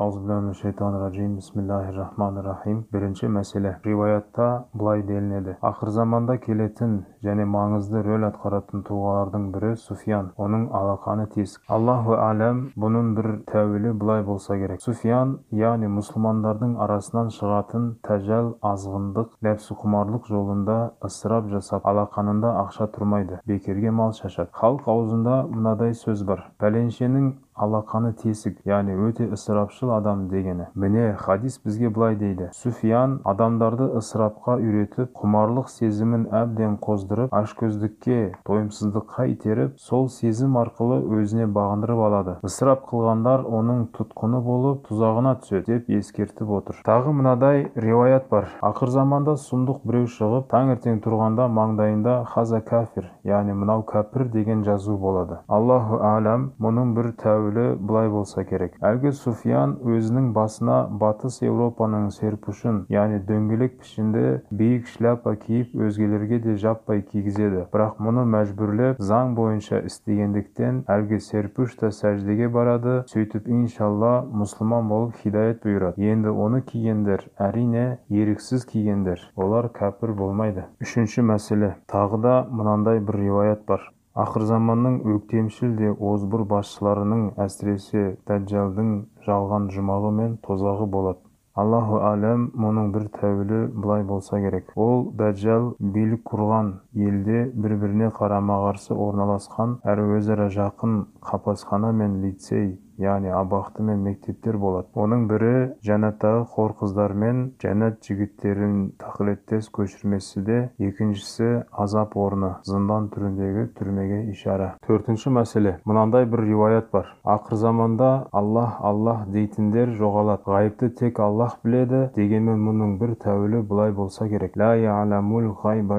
Аузубиллахиминашайтанирражим. Бисмиллахир-рахманир-рахим. Бірінші мәселе. Риwаятта былай делінеді. Ақыр заманда келетін және маңызды рөл атқаратын тұлғалардың бірі Суфиян. Оның алақаны тесік. Аллаху алям бұның бір тәуілі былай болса керек. Суфиян, яғни мұсылмандардың арасынан шығатын тәжәл азғындық, нәпсіқұмарлық жолында ысырап жасап, алақанында ақша тұрмайды, бекерге мал шашады. Халық аузында мынадай сөз бар. Пәленшенің алақаны тесік яғни өте ысырапшыл адам дегені. Міне хадис бізге былай дейді. Суфиян адамдарды ысырапқа үйретіп құмарлық сезімін әбден қоздырып ашкөздікке тойымсыздыққа итеріп сол сезім арқылы өзіне бағындырып алады. Ысырап қылғандар оның тұтқыны болып тұзағына түседі деп ескертіп отыр. Тағы мынадай риуаят бар. Ақыр заманда сұмдық біреу шығып таңертең тұрғанда маңдайында хаза кәфір яғни мынау кәпір деген жазу болады. Аллаху алям мұның бір тәуі тәуілі былай болса керек. Әлгі суфиян өзінің басына батыс еуропаның серпушын яғни дөңгелек пішінді биік шляпа киіп өзгелерге де жаппай кигізеді. Бірақ мұны мәжбүрлеп заң бойынша істегендіктен әлгі серпуш та сәждеге барады сөйтіп иншалла мұсылман болып хидаят бұйырады. Енді оны кигендер әрине еріксіз кигендер. Олар кәпір болмайды. Үшінші мәселе. Тағы да мынандай бір риуаят бар. Ақырзаманның өктемшіл де озбыр басшыларының әсіресе дәджалдың жалған жұмағы мен тозағы болады аллаху әлем мұның бір тәуілі былай болса керек. Ол дәджал билік құрған елде бір біріне қарама қарсы орналасқан әрі өзара жақын қапасхана мен лицей яғни абақты мен мектептер болады. Оның бірі жәннаттағы хор қыздар мен жәннат жігіттерін тақылеттес көшірмесі де екіншісі азап орны зындан түріндегі түрмеге ишара. Төртінші мәселе. Мынандай бір риуаят бар. Ақыр заманда аллах аллах дейтіндер жоғалады. Ғайыпты тек аллах біледі дегенмен мұның бір тәуілі былай болса керек. Ля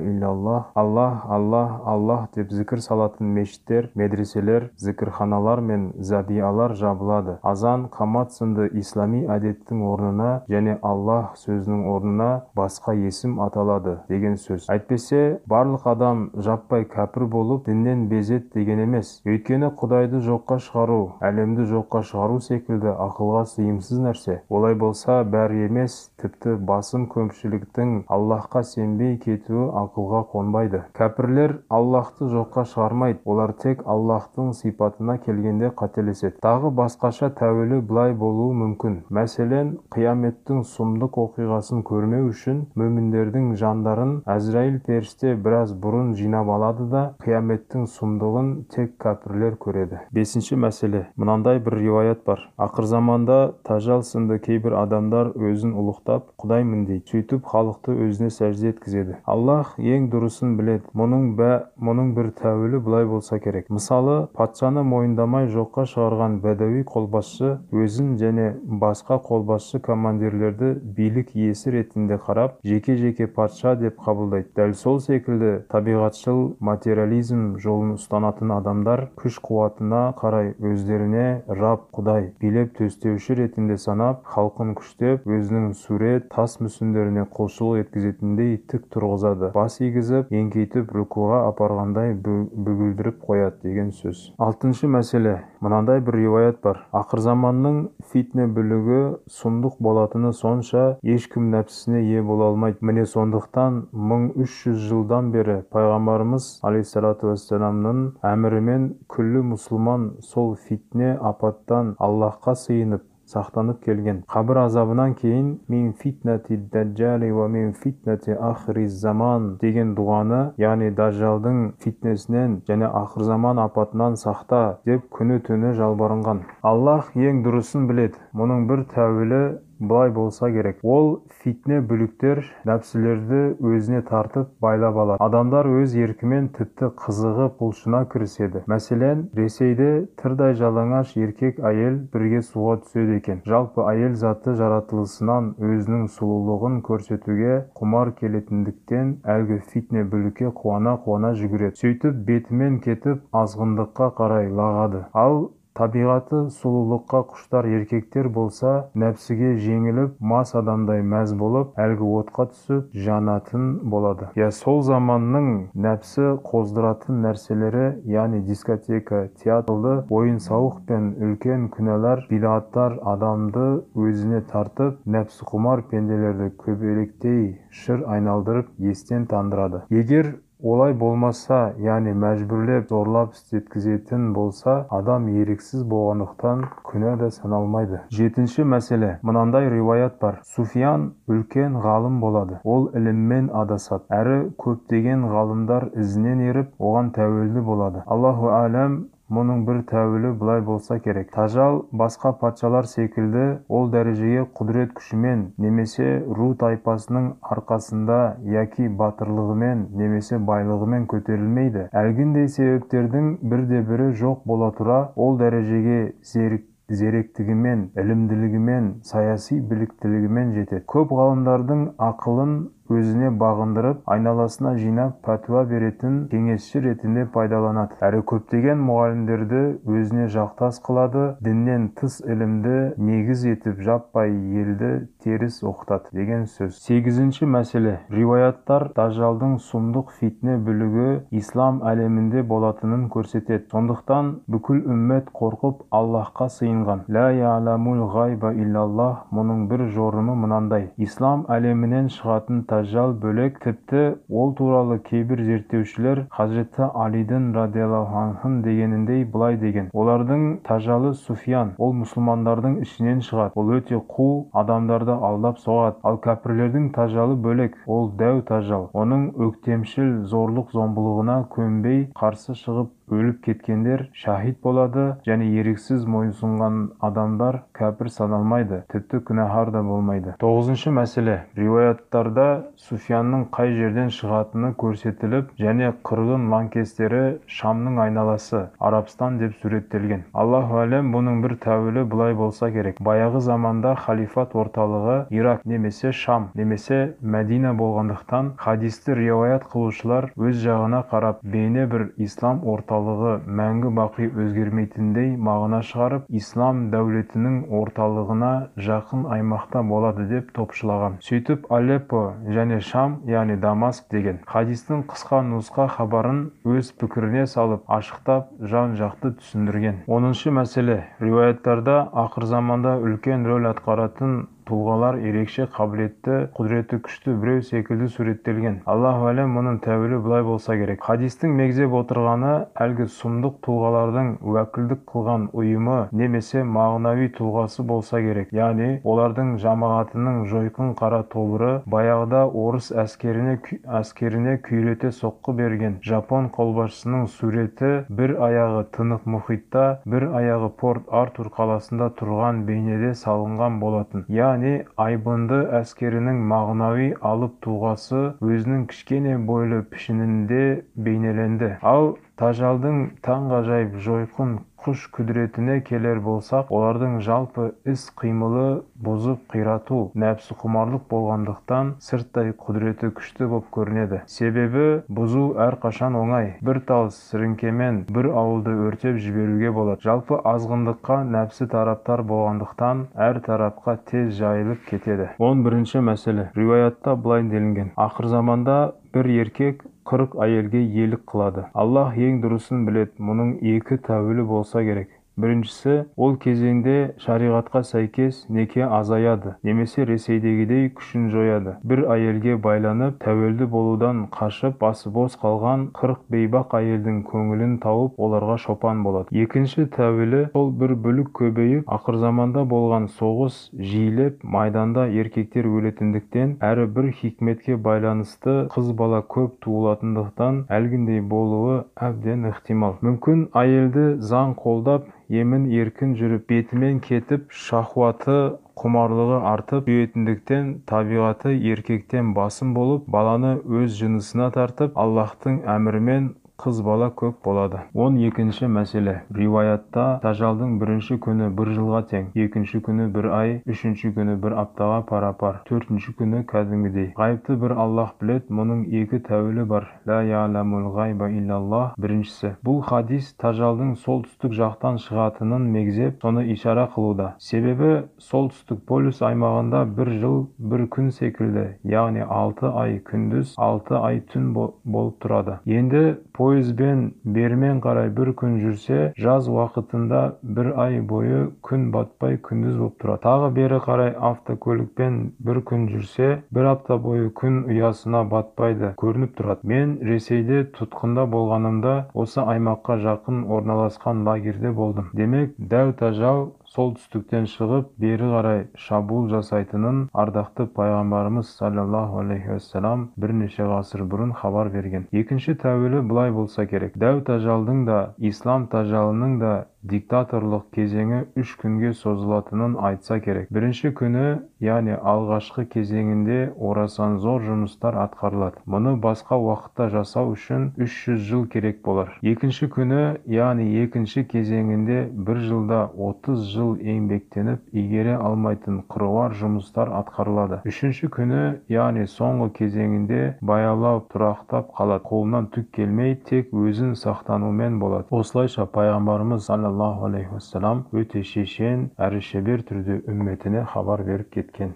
иллаллах аллах аллах аллах деп зікір салатын мешіттер медреселер зікірханалар мен забиялар жабылады азан қамат сынды ислами әдеттің орнына және аллах сөзінің орнына басқа есім аталады деген сөз. Әйтпесе барлық адам жаппай кәпір болып діннен безет деген емес. Өйткені құдайды жоққа шығару әлемді жоққа шығару секілді ақылға сыйымсыз нәрсе. Олай болса бәрі емес тіпті басым көпшіліктің аллахқа сенбей кетуі ақылға қонбайды. Кәпірлер аллахты жоққа шығармайды. Олар тек аллахтың сипатына келгенде қателеседі. Тағы басқаша тәуілі былай болуы мүмкін. Мәселен қияметтің сұмдық оқиғасын көрмеу үшін мүміндердің жандарын әзірайыл періште біраз бұрын жинап алады да қияметтің сұмдығын тек кәпірлер көреді. Бесінші мәселе. Мынандай бір риуаят бар. Ақырзаманда тажал сынды кейбір адамдар өзін ұлықтап құдаймын дейді сөйтіп халықты өзіне сәжде еткізеді. Аллах ең дұрысын біледі. Мұның бә мұның бір тәуілі былай болса керек. Мысалы патшаны мойындамай жоққа шығарған бәдәуи заманауи қолбасшы өзін және басқа қолбасшы командирлерді билік иесі ретінде қарап жеке-жеке патша деп қабылдайды. Дәл сол секілді табиғатшыл материализм жолын ұстанатын адамдар күш-қуатына қарай өздеріне раб құдай билеп-төстеуші ретінде санап халқын күштеп өзінің сурет тас мүсіндеріне құлшылық еткізетіндей тік тұрғызады. Бас игізіп еңкейтіп рукуға апарғандай бүгілдіріп қояды деген сөз. Алтыншы мәселе. Мынандай бір риуаят бар. Ақырзаманның фитне бүлігі сұмдық болатыны сонша ешкім нәпсісіне ие бола алмайды. Міне сондықтан мың үш жүз жылдан бері пайғамбарымыз алейхисалату уассаламның әмірімен күллі мұсылман сол фитне апаттан аллахқа сыйынып сақтанып келген. Қабір азабынан кейін мин фитнати даджали ва мин фитнати ахри заман деген дұғаны яғни дажжалдың фитнесінен және ақырзаман апатынан сақта деп күні түні жалбарынған. Аллах ең дұрысын біледі. Мұның бір тәуілі былай болса керек. Ол фитне бүліктер нәпсілерді өзіне тартып байлап алады. Адамдар өз еркімен тіпті қызығып құлшына кіріседі. Мәселен ресейде тырдай жалаңаш еркек әйел бірге суға түседі екен. Жалпы әйел заты жаратылысынан өзінің сұлулығын көрсетуге құмар келетіндіктен әлгі фитне бүлікке қуана-қуана жүгіреді. Сөйтіп бетімен кетіп азғындыққа қарай лағады. Ал табиғаты сұлулыққа құштар еркектер болса нәпсіге жеңіліп мас адамдай мәз болып әлгі отқа түсіп жанатын болады. Иә сол заманның нәпсі қоздыратын нәрселері яғни дискотека театрды ойын-сауық пен үлкен күнәлар бидағаттар адамды өзіне тартып нәпсіқұмар пенделерді көбелектей шыр айналдырып естен тандырады. Егер олай болмаса яғни мәжбүрлеп зорлап істеткізетін болса адам еріксіз болғандықтан күнә да саналмайды. Жетінші мәселе. Мынандай риуаят бар. Суфиян үлкен ғалым болады. Ол іліммен адасады. Әрі көптеген ғалымдар ізінен еріп оған тәуелді болады. Аллаху әләм мұның бір тәуілі былай болса керек. Тажал басқа патшалар секілді ол дәрежеге құдірет күшімен немесе ру тайпасының арқасында яки батырлығымен немесе байлығымен көтерілмейді. Әлгіндей себептердің бірде-бірі жоқ бола тұра ол дәрежеге зерік зеректігімен ілімділігімен саяси біліктілігімен жетеді. Көп ғалымдардың ақылын өзіне бағындырып айналасына жинап пәтуа беретін кеңесші ретінде пайдаланады. Әрі көптеген мұғалімдерді өзіне жақтас қылады діннен тыс ілімді негіз етіп жаппай елді теріс оқытады деген сөз. Сегізінші мәселе. Риуаяттар дажалдың сұмдық фитне бүлігі ислам әлемінде болатынын көрсетеді. Сондықтан бүкіл үммет қорқып аллахқа сыйынған. Яламул ғайба иллаллах мұның бір жорымы мынандай. Ислам әлемінен шығатын дажжал бөлек тіпті ол туралы кейбір зерттеушілер хазіреті алидың радиаллаху анхын дегеніндей былай деген. Олардың тажалы суфиян ол мұсылмандардың ішінен шығады. Ол өте қу адамдарды алдап соғады. Ал кәпірлердің тажалы бөлек ол дәу тажал. Оның өктемшіл зорлық зомбылығына көнбей қарсы шығып өліп кеткендер шахид болады және еріксіз мойынсұнған адамдар кәпір саналмайды тіпті күнәһар да болмайды. Тоғызыншы мәселе. Риуаяттарда суфянның қай жерден шығатыны көрсетіліп және қырғын лаңкестері шамның айналасы арабстан деп суреттелген. Аллаху әлем бұның бір тәуілі былай болса керек. Баяғы заманда халифат орталығы ирак немесе шам немесе мәдина болғандықтан хадисті риуаят қылушылар өз жағына қарап бейне бір ислам орталығы орталығы мәңгі бақи өзгермейтіндей мағына шығарып ислам дәулетінің орталығына жақын аймақта болады деп топшылаған. Сөйтіп алеппо және шам яғни дамаск деген хадистің қысқа нұсқа хабарын өз пікіріне салып ашықтап жан-жақты түсіндірген. Оныншы мәселе. Риуаяттарда ақырзаманда үлкен рөл атқаратын тұлғалар ерекше қабілетті құдіреті күшті біреу секілді суреттелген. Аллаху әлем мұның тәуілі былай болса керек. Хадистің мегзеп отырғаны әлгі сұмдық тұлғалардың уәкілдік қылған ұйымы немесе мағынауи тұлғасы болса керек. Яғни олардың жамағатының жойқын қара тобыры баяғыда орыс әскеріне әскеріне күйрете соққы берген жапон қолбасшысының суреті бір аяғы тынық мұхитта бір аяғы порт артур қаласында тұрған бейнеде салынған болатын. Яғни айбынды әскерінің мағынауи алып тұлғасы өзінің кішкене бойлы пішінінде бейнеленді. Ал тажалдың таңғажайып жойқын күш құдіретіне келер болсақ олардың жалпы іс-қимылы бұзып қирату нәпсіқұмарлық болғандықтан сырттай құдіреті күшті болып көрінеді. Себебі бұзу әрқашан оңай. Бір тал сіріңкемен бір ауылды өртеп жіберуге болады. Жалпы азғындыққа нәпсі тараптар болғандықтан әр тарапқа тез жайылып кетеді. Он бірінші мәселе. Риуаятта былай делінген. Ақырзаманда бір еркек қырық әйелге иелік қылады. Аллаһ ең дұрысын біледі. Мұның екі тәуілі болса керек. Біріншісі ол кезеңде шариғатқа сәйкес неке азаяды немесе ресейдегідей күшін жояды. Бір әйелге байланып тәуелді болудан қашып басы бос қалған қырық бейбақ әйелдің көңілін тауып оларға шопан болады. Екінші тәуілі сол бір бүлік көбейіп ақырзаманда болған соғыс жиілеп майданда еркектер өлетіндіктен әрі бір хикметке байланысты қыз бала көп туылатындықтан әлгіндей болуы әбден ықтимал. Мүмкін әйелді заң қолдап емін еркін жүріп бетімен кетіп шахуаты құмарлығы артып сүйетіндіктен табиғаты еркектен басым болып баланы өз жынысына тартып аллаһтың әмірімен қыз бала көп болады. Он екінші мәселе. Риуаятта тажалдың бірінші күні бір жылға тең. Екінші күні бір ай үшінші күні бір аптаға пара-пар. Төртінші күні кәдімгідей. Ғайыпты бір аллах біледі мұның екі тәуілі бар. Ла я'ламул ғайба иллаллах біріншісі. Бұл хадис тажалдың солтүстік жақтан шығатынын мегзеп соны ишара қылуда. Себебі солтүстік полюс аймағында бір жыл бір күн секілді яғни алты ай күндіз алты ай түн болып тұрады. Енді пойызбен берімен қарай бір күн жүрсе жаз уақытында бір ай бойы күн батпай күндіз болып тұрады тағы бері қарай автокөлікпен бір күн жүрсе бір апта бойы күн ұясына батпайды көрініп тұрады. Мен ресейде тұтқында болғанымда осы аймаққа жақын орналасқан лагерьде болдым. Демек дәу тажал солтүстіктен шығып бері қарай шабуыл жасайтынын ардақты пайғамбарымыз саллаллаху алейхи уассалам бірнеше ғасыр бұрын хабар берген. Екінші тәуілі былай болса керек. Дәу тажалдың да ислам тажалының да диктаторлық кезеңі үш күнге созылатынын айтса керек. Бірінші күні яғни алғашқы кезеңінде орасан зор жұмыстар атқарылады. Мұны басқа уақытта жасау үшін 300 жыл керек болар. Екінші күні яғни екінші кезеңінде бір жылда 30 жыл еңбектеніп игере алмайтын қыруар жұмыстар атқарылады. Үшінші күні яғни соңғы кезеңінде баяулау тұрақтап қалады. Қолынан түк келмей тек өзін сақтанумен болады. Осылайша пайғамбарымыз саллаллаху алейхи уассалам өте шешен әрі шебер түрде үмметіне хабар беріп кеткен